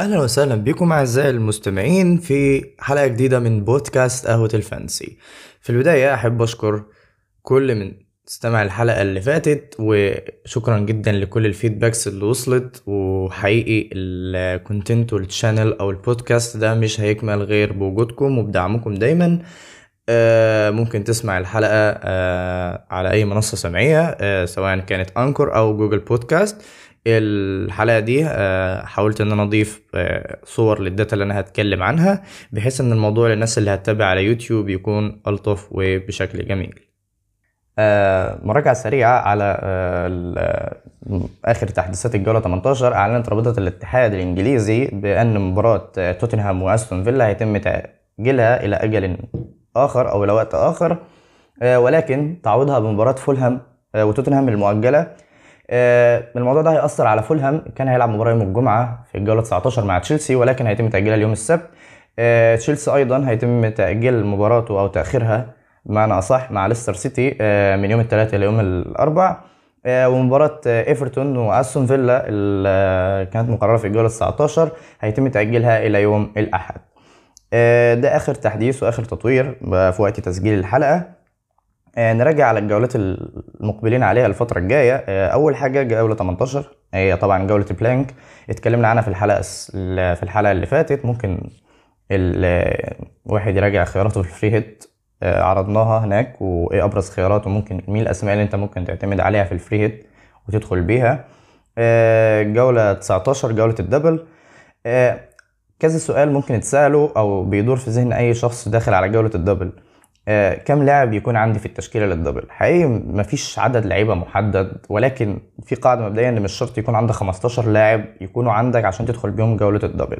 أهلا وسهلا بكم أعزائي المستمعين في حلقة جديدة من بودكاست قهوة الفانتازي. في البداية أحب أشكر كل من استمع الحلقة اللي فاتت وشكرا جدا لكل ال feedbacks اللي وصلت. وحقيقي ال content وال channel أو البودكاست ده مش هيكمل غير بوجودكم وبدعمكم دايما. آه، ممكن تسمع الحلقة آه، على أي منصة سمعية آه، سواء كانت انكور أو جوجل بودكاست الحلقة دي آه، حاولت إن أنا أضيف آه، صور لل data اللي أنا هتكلم عنها بحيث إن الموضوع للناس اللي هتتابع على يوتيوب يكون ألطف وبشكل جميل. آه، مراجعة سريعة على آخر تحديثات الجولة 18 أعلنت رابطة الاتحاد الإنجليزي بأن مباراة توتنهام وأستون فيلا هيتم تأجيلها إلى أجل آخر أو إلى وقت آخر ولكن تعويضها بمباراة فولهام وتوتنهام المؤجلة الموضوع ده هيأثر على فولهام كان هيلعب مباراة يوم الجمعة في الجولة 19 مع تشيلسي ولكن هيتم تأجيلها اليوم السبت آه، تشيلسي أيضا هيتم تأجيل مباراته أو تأخيرها بمعنى أصح مع ليستر سيتي آه، من يوم الثلاثاء إلى يوم الأربع ومباراة إيفرتون وأستون فيلا اللي كانت مقررة في الجولة 19 هيتم تأجيلها إلى يوم الأحد. ده آخر تحديث وآخر تطوير في وقت تسجيل الحلقة. آه، نراجع على الجولات المقبلين عليها الفترة الجاية. آه، أول حاجة جولة 18 هي طبعا جولة blank اتكلمنا عنها في الحلقة في الحلقة اللي فاتت. ممكن الواحد يراجع خياراته في ال free hit آه، عرضناها هناك وإيه أبرز خياراته ممكن مين الأسماء اللي أنت ممكن تعتمد عليها في ال free hit وتدخل بيها. جولة 19 جولة ال double. كذا سؤال ممكن يتسأله أو بيدور في ذهن أي شخص داخل على جولة ال double. آه، كم لاعب يكون عندي في التشكيلة لل double؟ حقيقي مفيش عدد لعيبة محدد ولكن في قاعدة مبدئيه إن مش شرط يكون عندك 15 لاعب يكونوا عندك عشان تدخل بيهم جولة ال double.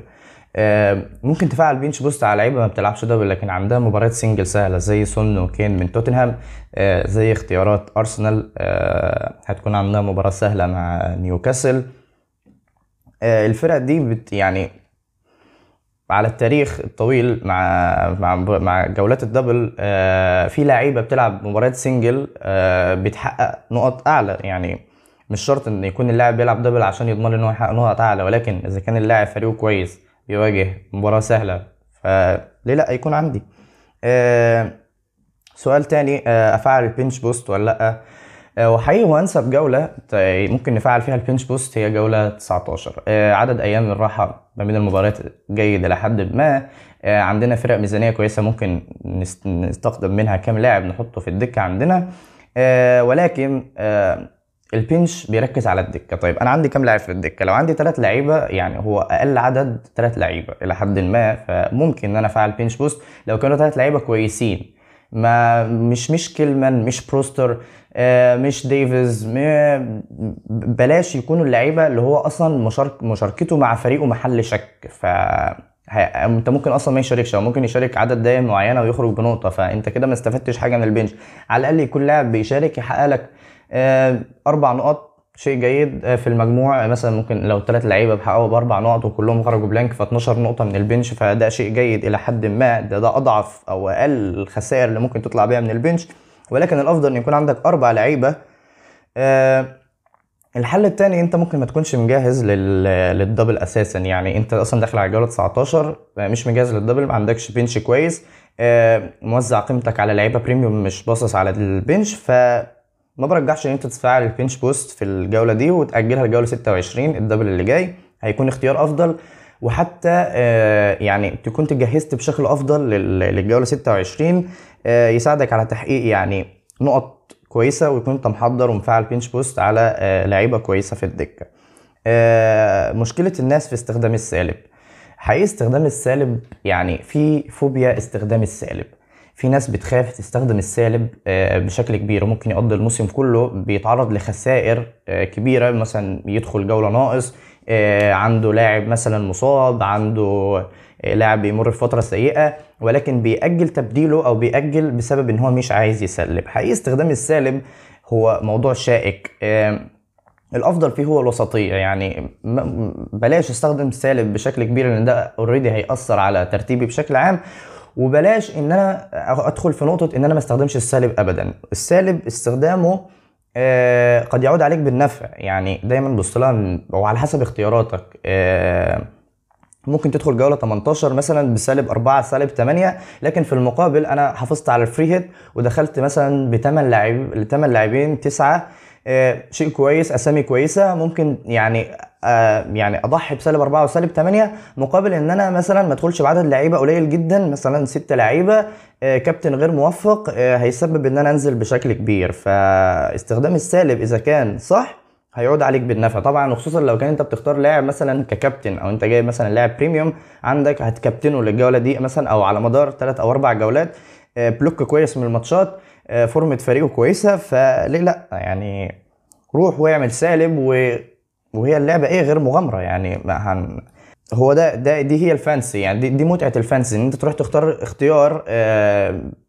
آه، ممكن تفعل bench boost على لعيبة ما بتلعبش double لكن عندها مباريات single سهلة زي سون وكين من توتنهام آه، زي اختيارات أرسنال هتكون عندها مباراة سهلة مع نيوكاسل. الفرق دي بت يعني على التاريخ الطويل مع مع مع جولات ال double آه، في لعيبة بتلعب مباريات single آه، بتحقق نقط أعلى. يعني مش شرط إن يكون اللاعب بيلعب double عشان يضمن إن هو يحقق نقط أعلى ولكن إذا كان اللاعب فريقه كويس بيواجه مباراة سهلة فليه لأ؟ يكون عندي. آه، سؤال تاني أفعل ال bench boost ولا لأ؟ وحقيقي وانسب جولة ممكن نفعل فيها ال bench boost هي جولة 19 آه، عدد أيام الراحة ما بين المباريات جيد إلى حد ما. آه، عندنا فرق ميزانية كويسة ممكن نستخدم منها كام لاعب نحطه في الدكة عندنا. ولكن ال bench بيركز على الدكة. طيب أنا عندي كام لاعب في الدكة؟ لو عندي ثلاث لعيبة يعني هو أقل عدد ثلاث لعيبة إلى حد ما فممكن إن أنا أفعل bench boost. لو كانوا ثلاث لعيبة كويسين ما مش مش كيلمن مش بروستر آه، مش ديفيز بلاش يكونوا اللعيبة اللي هو أصلا مشارك مشاركته مع فريقه محل شك. ف أنت ممكن أصلا ما يشاركش أو ممكن يشارك عدد دقايق معينة ويخرج بنقطة فأنت كده ما استفدتش حاجة من ال bench. على الأقل يكون لاعب بيشارك يحقق لك آه، أربع نقط شيء جيد آه، في المجموع. مثلا ممكن لو ثلاث لعيبة بحققوا بأربع نقط وكلهم خرجوا blank ف 12 نقطة من ال bench فده شيء جيد إلى حد ما. ده, ده أضعف أو أقل الخسائر اللي ممكن تطلع بيها من ال bench. ولكن الأفضل إن يكون عندك أربع لعيبة. آه الحل الثاني أنت ممكن ما تكونش مجهز لل double أساسا. يعني أنت أصلا داخل على جولة 19 آه، مش مجهز لل double ما عندكش bench كويس. آه موزع قيمتك على لعيبة premium مش باصص على ال bench ف ما برجحش ان انت تفعل ال bench boost في الجولة دي وتأجلها لجولة 26 ال double اللي جاي. هيكون اختيار أفضل. وحتى آه، يعني تكون تجهزت بشكل أفضل للجولة 26 آه، يساعدك على تحقيق يعني نقط كويسة ويكون أنت محضر ومفعل bench boost على آه، لعيبة كويسة في الدكة. مشكلة الناس في استخدام السالب. حقيقي استخدام السالب يعني في فوبيا استخدام السالب. في ناس بتخاف تستخدم السالب آه، بشكل كبير وممكن يقضي الموسم كله بيتعرض لخسائر آه، كبيرة مثلا يدخل جولة ناقص آه، عنده لاعب مثلا مصاب عنده لاعب بيمر بفتره سيئة ولكن بيأجل تبديله أو بيأجل بسبب إن هو مش عايز يسلب. حقيقي استخدام السالب هو موضوع شائك. الأفضل فيه هو الوسطية. يعني بلاش استخدم سالب بشكل كبير لأن ده already هيأثر على ترتيبي بشكل عام. وبلاش إن أنا أدخل في نقطة إن أنا ما أستخدمش السالب ابدا. السالب استخدامه آه قد يعود عليك بالنفع. يعني دايما بص لها وعلى حسب اختياراتك. آه ممكن تدخل جولة 18 مثلا بسالب 4 سالب 8 لكن في المقابل أنا حافظت على ال free hit ودخلت مثلا ب 8 لاعب 8 لاعبين 9 آه، شيء كويس أسامي كويسة. ممكن يعني آه، يعني أضحي بسالب 4 وسالب 8 مقابل إن أنا مثلا ما أدخلش بعدد لعيبة قليل جدا مثلا 6 لعيبة. آه، كابتن غير موفق هيسبب إن أنا أنزل بشكل كبير. فاستخدام السالب إذا كان صح هيعود عليك بالنفع. طبعا وخصوصا لو كان أنت بتختار لاعب مثلا ككابتن أو أنت جايب مثلا لاعب premium عندك هتكابتنه للجولة دي مثلا أو على مدار 3 أو 4 جولات. block كويس من الماتشات. فورمة فريقه كويسة فليه لأ؟ يعني روح واعمل سالب و... وهي اللعبة إيه غير مغامرة؟ يعني ما هن... هو ده ده دي هي الفانتازي يعني دي, دي متعة الفانتازي إن أنت تروح تختار اختيار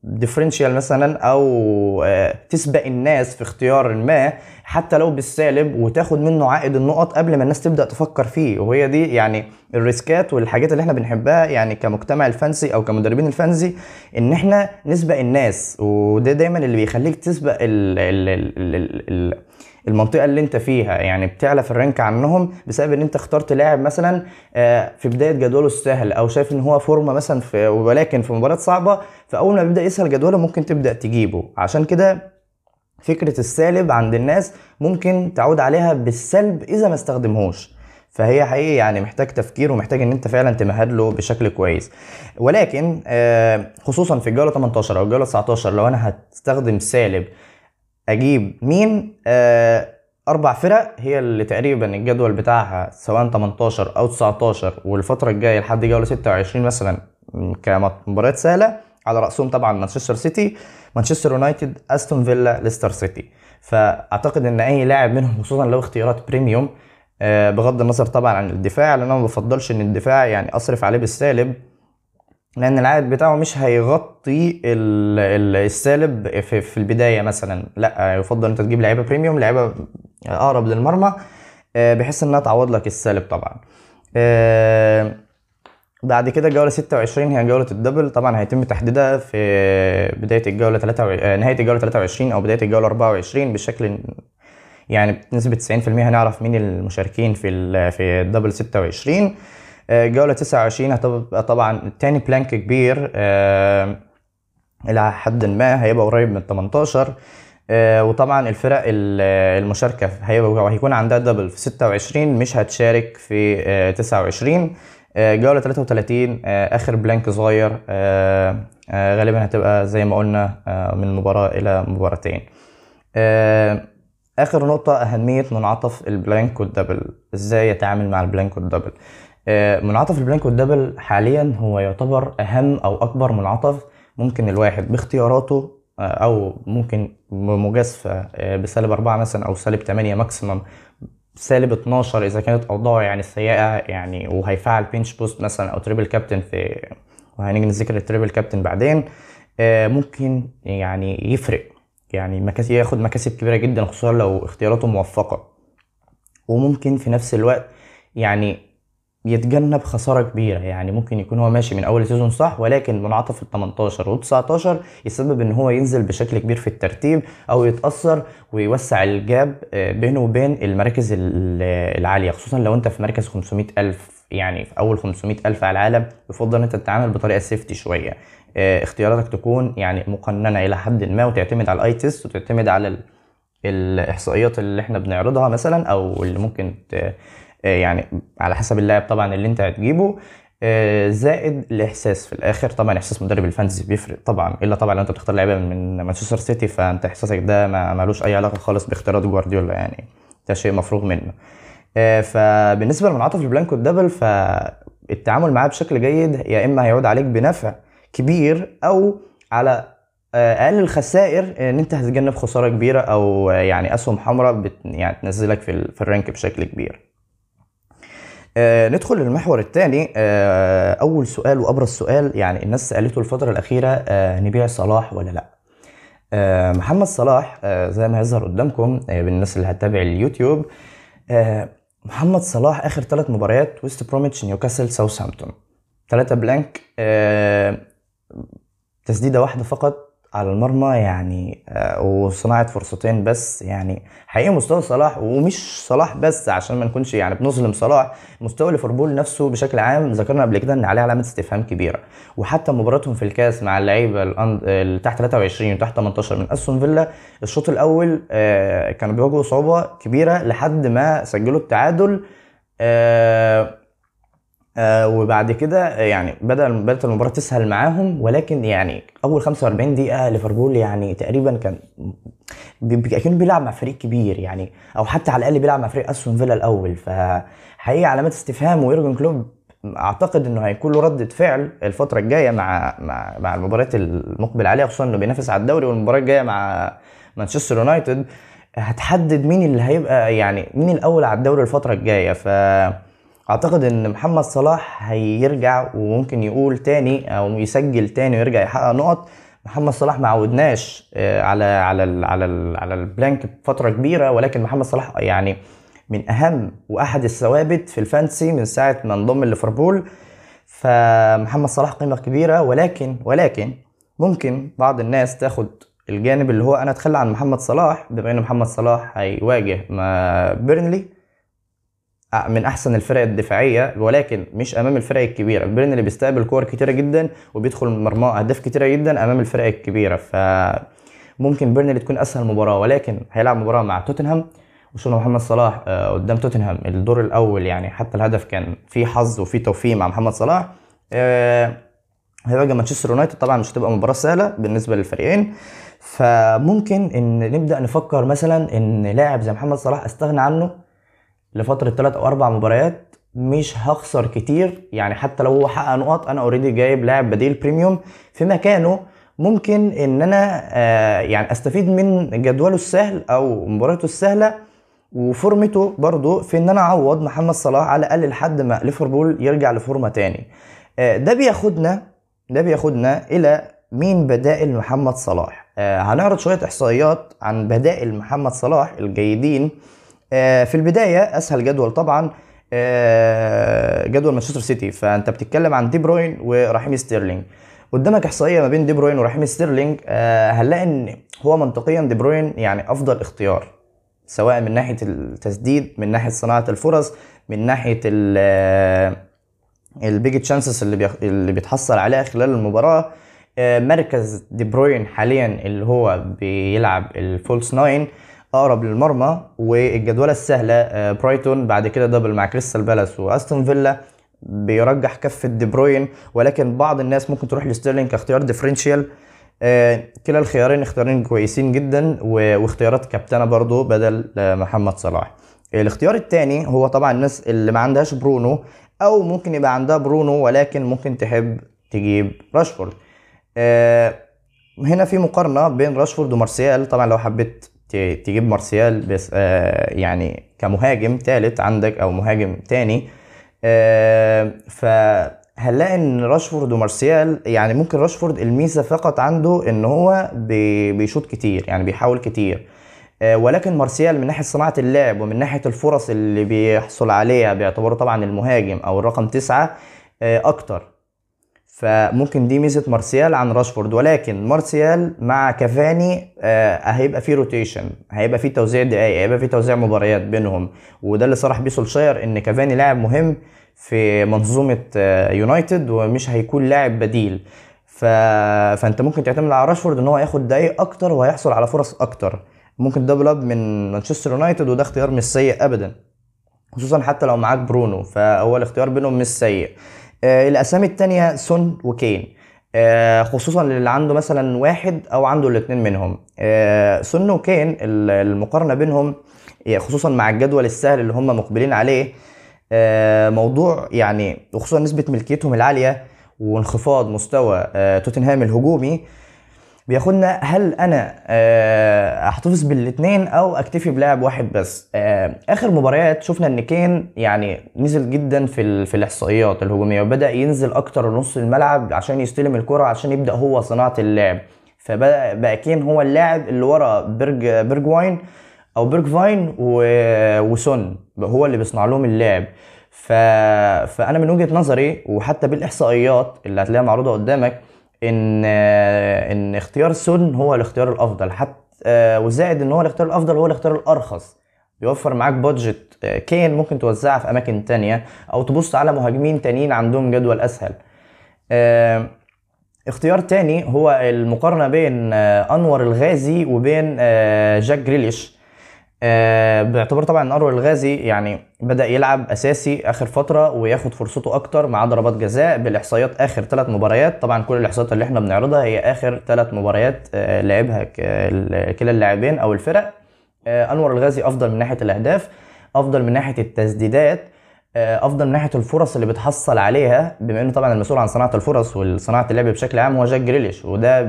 differential آه، مثلا أو آه، تسبق الناس في اختيار ما حتى لو بالسالب وتاخد منه عائد النقط قبل ما الناس تبدأ تفكر فيه. وهي دي يعني ال risk ات والحاجات اللي إحنا بنحبها يعني كمجتمع الفانتازي أو كمدربين الفانتازي إن إحنا نسبق الناس. وده دايما اللي بيخليك تسبق ال ال ال ال ال المنطقة اللي انت فيها يعني بتعلى في الرانك عنهم بسبب ان انت اخترت لاعب مثلا آه، في بداية جدوله السهل أو شايف إن هو فورمة مثلا في ولكن في مباراة صعبة فأول ما بيبدأ يسهل جدوله ممكن تبدأ تجيبه. عشان كده فكرة السالب عند الناس ممكن تعود عليها بالسلب إذا ما استخدمهوش. فهي حقيقي يعني محتاج تفكير ومحتاج إن أنت فعلا تمهد له بشكل كويس. ولكن آه، خصوصا في الجولة 18 أو الجولة 19 لو أنا هستخدم سالب أجيب مين؟ آه أربع فرق هي اللي تقريبا الجدول بتاعها سواء 18 أو 19 والفترة الجاية لحد جولة 26 مثلا كمباريات سهلة على رأسهم طبعا مانشستر سيتي مانشستر يونايتد أستون فيلا ليستر سيتي. فأعتقد إن أي لاعب منهم خصوصا لو اختيارات premium آه بغض النظر طبعا عن الدفاع لأن أنا ما بفضلش إن الدفاع يعني أصرف عليه بالسالب لأن العائد بتاعه مش هيغطي السالب في البداية مثلا. لا يفضل أنت تجيب لعيبة premium لعيبة أقرب للمرمى آه، بحيث إنها تعوض لك السالب طبعا. آه، بعد كده جولة 26 هي جولة ال double. طبعا هيتم تحديدها في بداية الجولة 3 آه، نهاية الجولة 23 أو بداية الجولة 24 بشكل يعني بنسبة 90% هنعرف مين المشاركين في في ال double 26 جولة 29 هتبقى طبعا تاني blank كبير آه، إلى حد ما هيبقى قريب من 18 آه، وطبعا الفرق المشاركة هيبقى هيكون عندها double في 26 مش هتشارك في 29 آه، جولة 33 آخر blank صغير غالبا هتبقى زي ما قلنا من مباراة إلى مباراتين. آخر نقطة أهمية منعطف ال blank وال double إزاي يتعامل مع ال blank وال double آه، منعطف ال blank وال double حاليا هو يعتبر أهم أو أكبر منعطف ممكن الواحد باختياراته آه، أو ممكن بمجازفه آه، بسالب أربعة مثلا أو سالب تمانية maximum سالب 12 إذا كانت اوضاعه يعني سيئة يعني وهيفعل bench boost مثلا أو triple captain في وهنيجي نذكر ال triple captain بعدين ممكن يعني يفرق. يعني مكاسب ياخد مكاسب كبيرة جدا خصوصا لو اختياراته موفقة. وممكن في نفس الوقت يعني يتجنب خسارة كبيرة. يعني ممكن يكون هو ماشي من أول season صح ولكن منعطف ال 18 و 19 يسبب إن هو ينزل بشكل كبير في الترتيب أو يتأثر ويوسع ال gap آه، بينه وبين المراكز العالية خصوصا لو أنت في مركز 500 ألف يعني في أول 500 ألف على العالم يفضل أن أنت تتعامل بطريقة safety شوية. آه، اختياراتك تكون يعني مقننة إلى حد ما وتعتمد على ال eye test وتعتمد على الإحصائيات اللي إحنا بنعرضها مثلا أو اللي ممكن آه، يعني على حسب اللاعب طبعا اللي انت هتجيبه آه، زائد الإحساس في الآخر. طبعا إحساس مدرب ال fantasy بيفرق طبعا إلا طبعا لو انت بتختار لعيبه من مانشستر سيتي فانت إحساسك ده ما ملوش أي علاقة خالص باختيارات جوارديولا يعني ده شيء مفروغ منه. آه، فبالنسبة لمنعطف ال blank وال double فالتعامل معاه بشكل جيد يا إما هيعود عليك بنفع كبير أو على أقل الخسائر إن أنت هتتجنب خسارة كبيرة أو يعني أسهم حمراء يعني تنزلك في, في ال rank بشكل كبير. آه ندخل للمحور الثاني آه أول سؤال وأبرز سؤال يعني الناس سألته الفترة الأخيرة آه نبيع صلاح ولا لأ؟ آه محمد صلاح آه زي ما يظهر قدامكم آه بالناس اللي هتتابع اليوتيوب آه محمد صلاح آخر ثلاث مباريات ويست بروميتش نيوكاسل ساوثهامبتون. ثلاثة بلانك آه تسديدة واحدة فقط على المرمى يعني آه، وصناعة فرصتين بس يعني. حقيقي مستوى صلاح ومش صلاح بس عشان ما نكونش يعني بنظلم صلاح مستوى ليفربول نفسه بشكل عام ذكرنا قبل كده إن عليه علامة استفهام كبيرة. وحتى مباراتهم في الكاس مع اللعيبة اللي تحت 23 وتحت 18 من أستون فيلا الشوط الأول آه، كانوا بيواجهوا صعوبة كبيرة لحد ما سجلوا التعادل آه، آه وبعد كده يعني بدا بدات المباراة تسهل معاهم ولكن يعني أول 45 دقيقة ليفربول يعني تقريبا كان كانه بيلعب مع فريق كبير يعني أو حتى على الأقل بيلعب مع فريق أستون فيلا الأول. فحقيقة علامات استفهام ويورجن كلوب أعتقد إنه هيكون له رده فعل الفترة الجاية مع مع مع المباريات المقبل عليها خصوصا إنه بينافس على الدوري والمباراة الجاية مع مانشستر يونايتد. هتحدد مين اللي هيبقى يعني مين الأول على الدوري الفترة الجاية. ف أعتقد إن محمد صلاح هيرجع وممكن يقول تاني أو يسجل تاني ويرجع يحقق نقط. محمد صلاح ما عودناش آه، على على ال على ال على ال blank فتره كبيرة ولكن محمد صلاح يعني من أهم وأحد الثوابت في ال fantasy من ساعة ما انضم ليفربول فمحمد صلاح قيمة كبيرة ولكن ولكن ممكن بعض الناس تاخد الجانب اللي هو أنا أتخلى عن محمد صلاح بما إن محمد صلاح هيواجه مع بيرنلي. من أحسن الفرق الدفاعية ولكن مش أمام الفرق الكبيرة. بيرنلي بيستقبل كور كتيرة جدا وبيدخل مرماه أهداف كتيرة جدا أمام الفرق الكبيرة. ف ممكن اللي تكون أسهل مباراة ولكن هيلعب مباراة مع توتنهام. وشفنا محمد صلاح آه، قدام توتنهام. الدور الأول يعني حتى الهدف كان فيه حظ وفيه توفيق مع محمد صلاح. آه، هيواجه مانشستر يونايتد. طبعا مش هتبقى مباراة سهلة بالنسبة للفريقين. فممكن إن نبدأ نفكر مثلا إن لاعب زي محمد صلاح استغنى عنه لفترة ثلاث أو أربع مباريات مش هخسر كتير. يعني حتى لو هو حقق نقط أنا already جايب لاعب بديل premium في مكانه. ممكن إن أنا آه يعني أستفيد من جدوله السهل أو مبارياته السهلة وفورمته برضو في إن أنا أعوض محمد صلاح على الأقل لحد ما ليفربول يرجع لفورمة تاني. آه ده بياخدنا ده بياخدنا إلى مين بدائل محمد صلاح؟ آه هنعرض شوية إحصائيات عن بدائل محمد صلاح الجيدين. في البداية أسهل جدول طبعا آه، جدول مانشستر سيتي. فأنت بتتكلم عن دي بروين ورحيم ستيرلينج. قدامك إحصائية ما بين دي بروين ورحيم ستيرلينج. آه، هنلاقي ان هو منطقيا دي بروين يعني أفضل اختيار سواء من ناحية التسديد من ناحية صناعة الفرص من ناحية ال big chances اللي اللي بيتحصل عليها خلال المباراة. مركز دي بروين حاليا اللي هو بيلعب ال false nine. أقرب للمرمى والجدولة السهلة آه، برايتون بعد كده double مع كريستال بالاس وأستون فيلا بيرجح كفه دي بروين. ولكن بعض الناس ممكن تروح لستيرلينج كاختيار differential آه، كلا الخيارين اختيارين كويسين جدا واختيارات كابتنة برضو بدل آه، محمد صلاح. الاختيار الثاني هو طبعا الناس اللي ما عندهاش برونو أو ممكن يبقى عندها برونو ولكن ممكن تحب تجيب راشفورد. هنا في مقارنة بين راشفورد ومارسيال. طبعا لو حبيت تجيب مارسيال بس آه يعني كمهاجم ثالث عندك أو مهاجم تاني. آه فهنلاقي إن راشفورد ومارسيال يعني ممكن راشفورد الميزة فقط عنده إن هو بيشوط كتير يعني بيحاول كتير. آه ولكن مارسيال من ناحية صناعة اللعب ومن ناحية الفرص اللي بيحصل عليها بيعتبره طبعا المهاجم أو الرقم تسعة آه أكتر. فممكن دي ميزة مارسيال عن راشفورد ولكن مارسيال مع كافاني آه هيبقى فيه rotation هيبقى فيه توزيع دقايق هيبقى فيه توزيع مباريات بينهم. وده اللي صرح بيه سولشاير إن كافاني لاعب مهم في منظومة آه يونايتد ومش هيكون لاعب بديل. ف... فأنت ممكن تعتمد على راشفورد إن هو ياخد دقايق أكتر وهيحصل على فرص أكتر. ممكن double up من مانشستر يونايتد وده اختيار مش سيء ابدا خصوصا حتى لو معاك برونو فهو الاختيار بينهم مش سيء. الأسامي التانية سون وكين. آه، خصوصا اللي عنده مثلا واحد أو عنده الاثنين منهم. آه، سون وكين المقارنة بينهم خصوصا مع الجدول السهل اللي هم مقبلين عليه موضوع يعني وخصوصا نسبة ملكيتهم العالية وانخفاض مستوى توتنهام الهجومي بياخدنا هل أنا آه، أحتفظ بالاثنين أو أكتفي بلاعب واحد بس؟ آه، آخر مباريات شفنا إن كين يعني نزل جدا في في الإحصائيات الهجومية وبدأ ينزل أكتر نص الملعب عشان يستلم الكرة عشان يبدأ هو صناعة اللعب. فبدأ بقى كين هو اللاعب اللي ورا بيرج بيرجواين أو بيرج فاين وسون هو اللي بيصنع لهم اللعب. ف... فأنا من وجهة نظري وحتى بالإحصائيات اللي هتلاقيها معروضة قدامك إن آه، إن اختيار سون هو الاختيار الأفضل. حتى آه، وزائد إن هو الاختيار الأفضل هو الاختيار الأرخص. بيوفر معاك budget آه، كين ممكن توزعها في أماكن تانية أو تبص على مهاجمين تانيين عندهم جدول أسهل. اختيار تاني هو المقارنة بين أنور الغازي وبين جاك جريليش. آه، باعتبار طبعا إن انور الغازي يعني بدأ يلعب أساسي آخر فترة وياخد فرصته أكتر مع ضربات جزاء بالإحصائيات آخر ثلاث مباريات. طبعا كل الإحصائيات اللي إحنا بنعرضها هي آخر ثلاث مباريات آه، لعبها كلا اللاعبين أو الفرق. آه، أنور الغازي أفضل من ناحية الأهداف أفضل من ناحية التسديدات. أفضل من ناحية الفرص اللي بتحصل عليها بما إنه طبعا المسؤول عن صناعة الفرص وصناعة اللعب بشكل عام هو جاك جريليش وده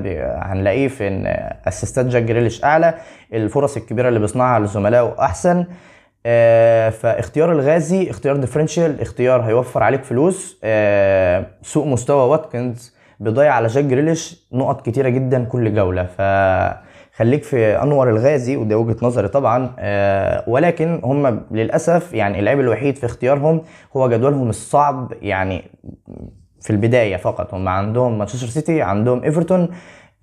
هنلاقيه في إن assistات جاك جريليش أعلى الفرص الكبيرة اللي بيصنعها لزملائه أحسن. آه، فاختيار الغازي اختيار differential اختيار هيوفر عليك فلوس. آه، سوء مستوى واتكنز بيضيع على جاك جريليش نقط كتيرة جدا كل جولة. فخليك في أنور الغازي وده وجهة نظري طبعا. آه، ولكن هم للأسف يعني العيب الوحيد في اختيارهم هو جدولهم الصعب يعني في البداية فقط. هم عندهم مانشستر سيتي عندهم إيفرتون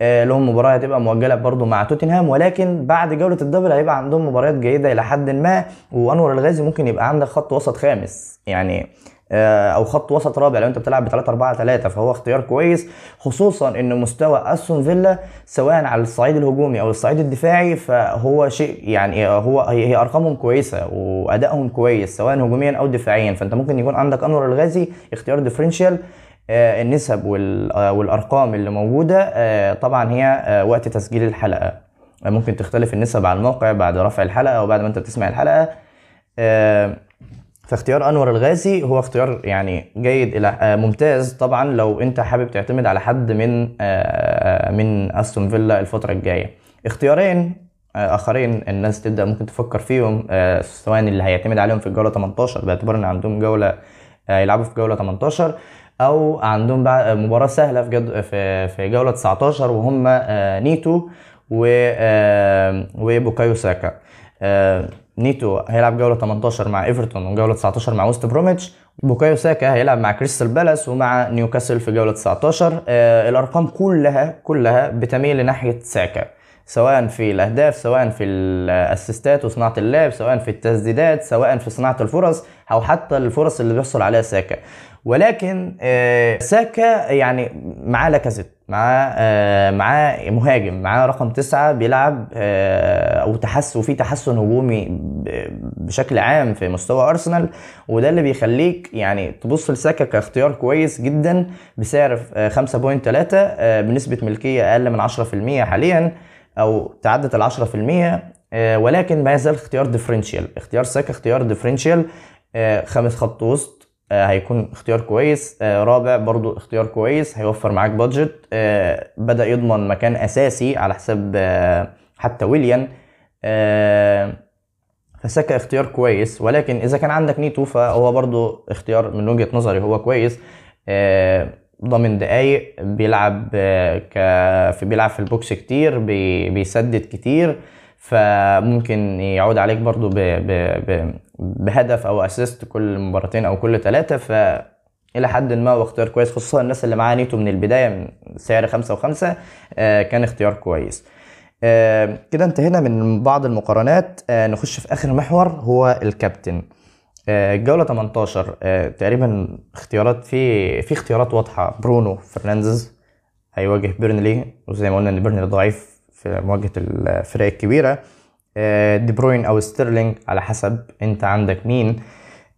آه، لهم مباراه هتبقى مؤجلة برضو مع توتنهام. ولكن بعد جولة الدبل هيبقى عندهم مباريات جيدة إلى حد ما وأنور الغازي ممكن يبقى عندك خط وسط خامس. يعني أو خط وسط رابع. لو أنت بتلعب ب 3 4 3 فهو اختيار كويس خصوصا إن مستوى أستون فيلا سواء على الصعيد الهجومي أو الصعيد الدفاعي فهو شيء يعني هو هي أرقامهم كويسة وأدائهم كويس سواء هجوميا أو دفاعيا. فأنت ممكن يكون عندك أنور الغازي اختيار ديفرنشال آه، النسب آه، والأرقام اللي موجودة آه، طبعا هي آه، وقت تسجيل الحلقة. آه، ممكن تختلف النسب على الموقع بعد رفع الحلقة أو بعد ما أنت بتسمع الحلقة. آه، فاختيار أنور الغازي هو اختيار يعني جيد إلى آه، ممتاز. طبعا لو أنت حابب تعتمد على حد من آه، من أستون فيلا الفترة الجاية. اختيارين آه، آخرين الناس تبدأ ممكن تفكر فيهم آه، سواء اللي هيعتمد عليهم في الجولة 18 باعتبار ان عندهم جولة آه، يلعبوا في جولة 18 أو عندهم مباراة سهلة في في في جولة 19 وهم آه، نيتو آه، وبوكايو ساكا. آه، نيتو هيلعب جولة 18 مع إيفرتون وجولة 19 مع وست بروميتش. بوكايو ساكا هيلعب مع كريستال بالاس ومع نيوكاسل في جولة 19 آه، الأرقام كلها كلها بتميل لناحية ساكا سواء في الأهداف سواء في ال assistات وصناعة اللعب سواء في التسديدات سواء في صناعة الفرص أو حتى الفرص اللي بيحصل عليها ساكا. ولكن آه، ساكا يعني معاه لاكازيت معاه آه، معاه مهاجم معاه رقم تسعة بيلعب آه، أو تحسن وفي تحسن هجومي بشكل عام في مستوى أرسنال وده اللي بيخليك يعني تبص لساكا كاختيار كويس جدا بسعر آه، 5.3 آه، بنسبة ملكية أقل من 10% حاليا أو تعدت ال 10% آه، ولكن ما يزال اختيار differential اختيار ساكا اختيار differential آه، خامس خط وسط هيكون اختيار كويس. آه، رابع برضو اختيار كويس هيوفر معاك budget آه، بدأ يضمن مكان أساسي على حساب آه، حتى ويليان آه، فساكا اختيار كويس. ولكن إذا كان عندك نيتو فهو برضو اختيار من وجهة نظري هو كويس. آه، ضامن دقايق بيلعب آه، في بيلعب في ال box كتير بي... بيسدد كتير. فممكن يعود عليك برضو ب... ب... ب... بهدف أو assist كل مباراتين أو كل ثلاثة ف إلى حد ما هو اختيار كويس خصوصا الناس اللي معاها نيتو من البداية من سعر خمسة وخمسة آه، كان اختيار كويس. آه، كده انتهينا من بعض المقارنات. آه، نخش في آخر محور هو الكابتن. آه، الجولة 18 آه، تقريبا اختيارات في في اختيارات واضحة. برونو فرنانديز هيواجه بيرنلي وزي ما قلنا إن بيرنلي ضعيف في مواجهة الفرق الكبيرة. آه، دي بروين أو ستيرلينج على حسب أنت عندك مين.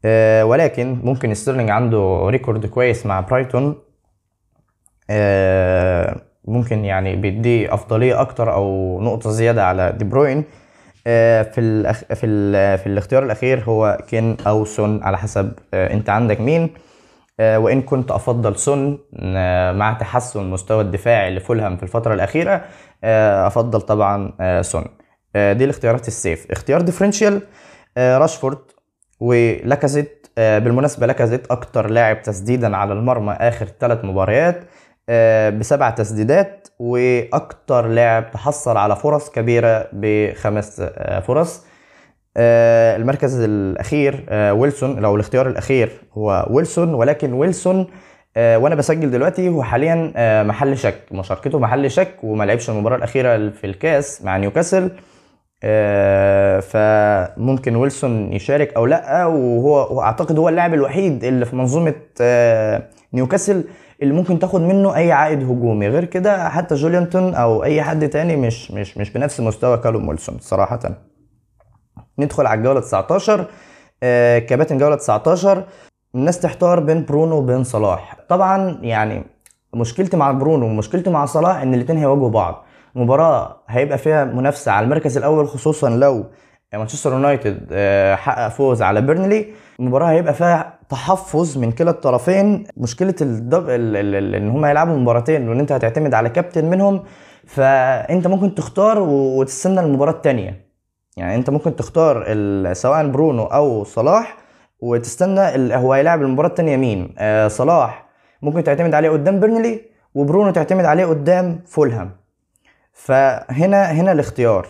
آه، ولكن ممكن ستيرلينج عنده record كويس مع برايتون. آه، ممكن يعني بيديه أفضلية أكتر أو نقطة زيادة على دي بروين. في الأخ... في ال... في الاختيار الأخير هو كين أو سون على حسب أنت عندك مين. وإن كنت أفضل سون مع تحسن مستوى الدفاعي لفولهام في الفترة الأخيرة أفضل طبعا آه، سون. آه، دي الاختيارات ال safe. اختيار differential آه، راشفورد ولاكازيت. آه، بالمناسبة لاكازيت أكتر لاعب تسديدا على المرمى آخر ثلاث مباريات آه، بسبع تسديدات وأكتر لاعب تحصل على فرص كبيرة بخمس آه، فرص. آه، المركز الأخير آه، ويلسون. لو الاختيار الأخير هو ويلسون ولكن ويلسون آه، وأنا بسجل دلوقتي هو حاليا آه، محل شك مشاركته محل شك وما لعبش المباراة الأخيرة في الكاس مع نيوكاسل. آه، فممكن ويلسون يشارك أو لأ وهو اعتقد هو اللاعب الوحيد اللي في منظومة نيوكاسل اللي ممكن تاخد منه أي عائد هجومي. غير كده حتى جولينتون أو أي حد تاني مش مش مش بنفس مستوى كالوم ويلسون صراحة. ندخل على الجولة 19 كباتن جولة 19 الناس تحتار بين برونو وبين صلاح. طبعا يعني مشكلتي مع برونو ومشكلتي مع صلاح إن الاثنين هيواجهوا بعض. مباراة هيبقى فيها منافسة على المركز الأول خصوصا لو مانشستر يونايتد آه، حقق فوز على بيرنلي. المباراة هيبقى فيها تحفظ من كلا الطرفين. مشكلة ال dou... إن هم يلعبوا مباراتين وإن أنت هتعتمد على كابتن منهم فأنت ممكن تختار وتستنى المباراة التانية. يعني أنت ممكن تختار سواء برونو أو صلاح وتستنى هو هيلاعب المباراة الثانية مين؟ آه صلاح ممكن تعتمد عليه قدام بيرنلي وبرونو تعتمد عليه قدام فولهام. فهنا هنا الاختيار.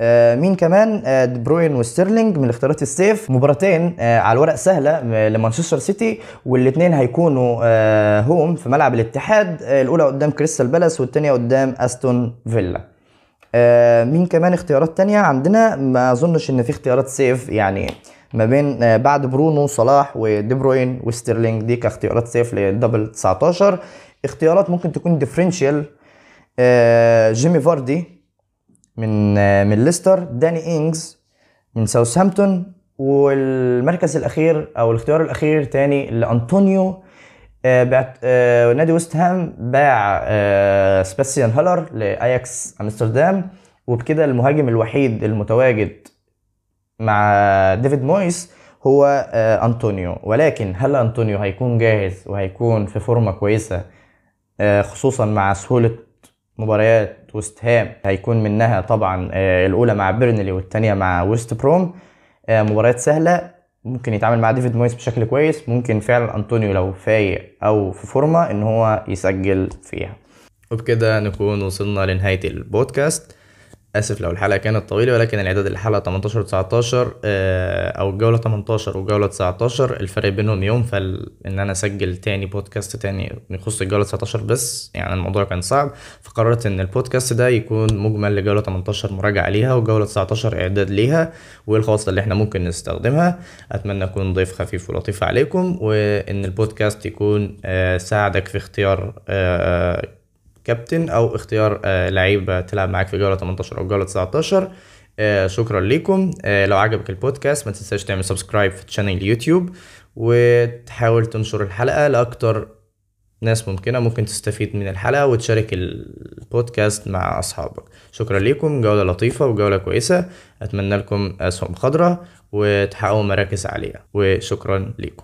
آه مين كمان؟ آه دي بروين وستيرلينج من الاختيارات ال safe. مباراتين آه على الورق سهلة لمانشستر سيتي والاثنين هيكونوا آه هوم في ملعب الاتحاد آه الأولى قدام كريستال بالاس والثانيه قدام أستون فيلا. آه مين كمان اختيارات تانية؟ عندنا ما أظنش إن في اختيارات safe يعني ما بين آه، بعد برونو صلاح ودي بروين وستيرلينج دي كاختيارات safe لل double 19 اختيارات ممكن تكون differential آه، جيمي فاردي من آه، من ليستر. داني انجز من ساوثهامبتون. والمركز الأخير أو الاختيار الأخير تاني لأنطونيو. بعت نادي ويست هام باع سباسيان هالر لأياكس أمستردام. وبكده المهاجم الوحيد المتواجد مع ديفيد مويس هو آه، أنطونيو. ولكن هل أنطونيو هيكون جاهز وهيكون في فورمة كويسة؟ آه، خصوصا مع سهولة مباريات وست هام. هيكون منها طبعا آه، الأولى مع بيرنلي والثانيه مع ويست بروم. مباريات سهلة. ممكن يتعامل مع ديفيد مويس بشكل كويس. ممكن فعلا أنطونيو لو فايق أو في فورمة إن هو يسجل فيها. وبكده نكون وصلنا لنهاية البودكاست. اسف لو الحلقة كانت طويلة ولكن الإعداد الحلقة 18 19 أو الجولة 18 والجوله 19 الفرق بينهم يوم فان أنا أسجل تاني بودكاست تاني يخص الجولة 19 بس يعني الموضوع كان صعب فقررت إن البودكاست ده يكون مجمل لجولة 18 مراجعة ليها وجولة 19 إعداد ليها والخواص اللي إحنا ممكن نستخدمها. أتمنى اكون ضيف خفيف ولطيف عليكم وإن البودكاست يكون آه، ساعدك في اختيار آه، كابتن أو اختيار آه، لعيبه تلعب معاك في جولة 18 أو جولة 19 آه، شكرا لكم آه، لو عجبك البودكاست ما تنساش تعمل subscribe في channel يوتيوب وتحاول تنشر الحلقة لأكتر ناس ممكنة ممكن تستفيد من الحلقة وتشارك البودكاست مع أصحابك. شكرا لكم جولة لطيفة وجولة كويسة. أتمنى لكم أسهم خضراء وتحققوا مراكز عالية. وشكرا لكم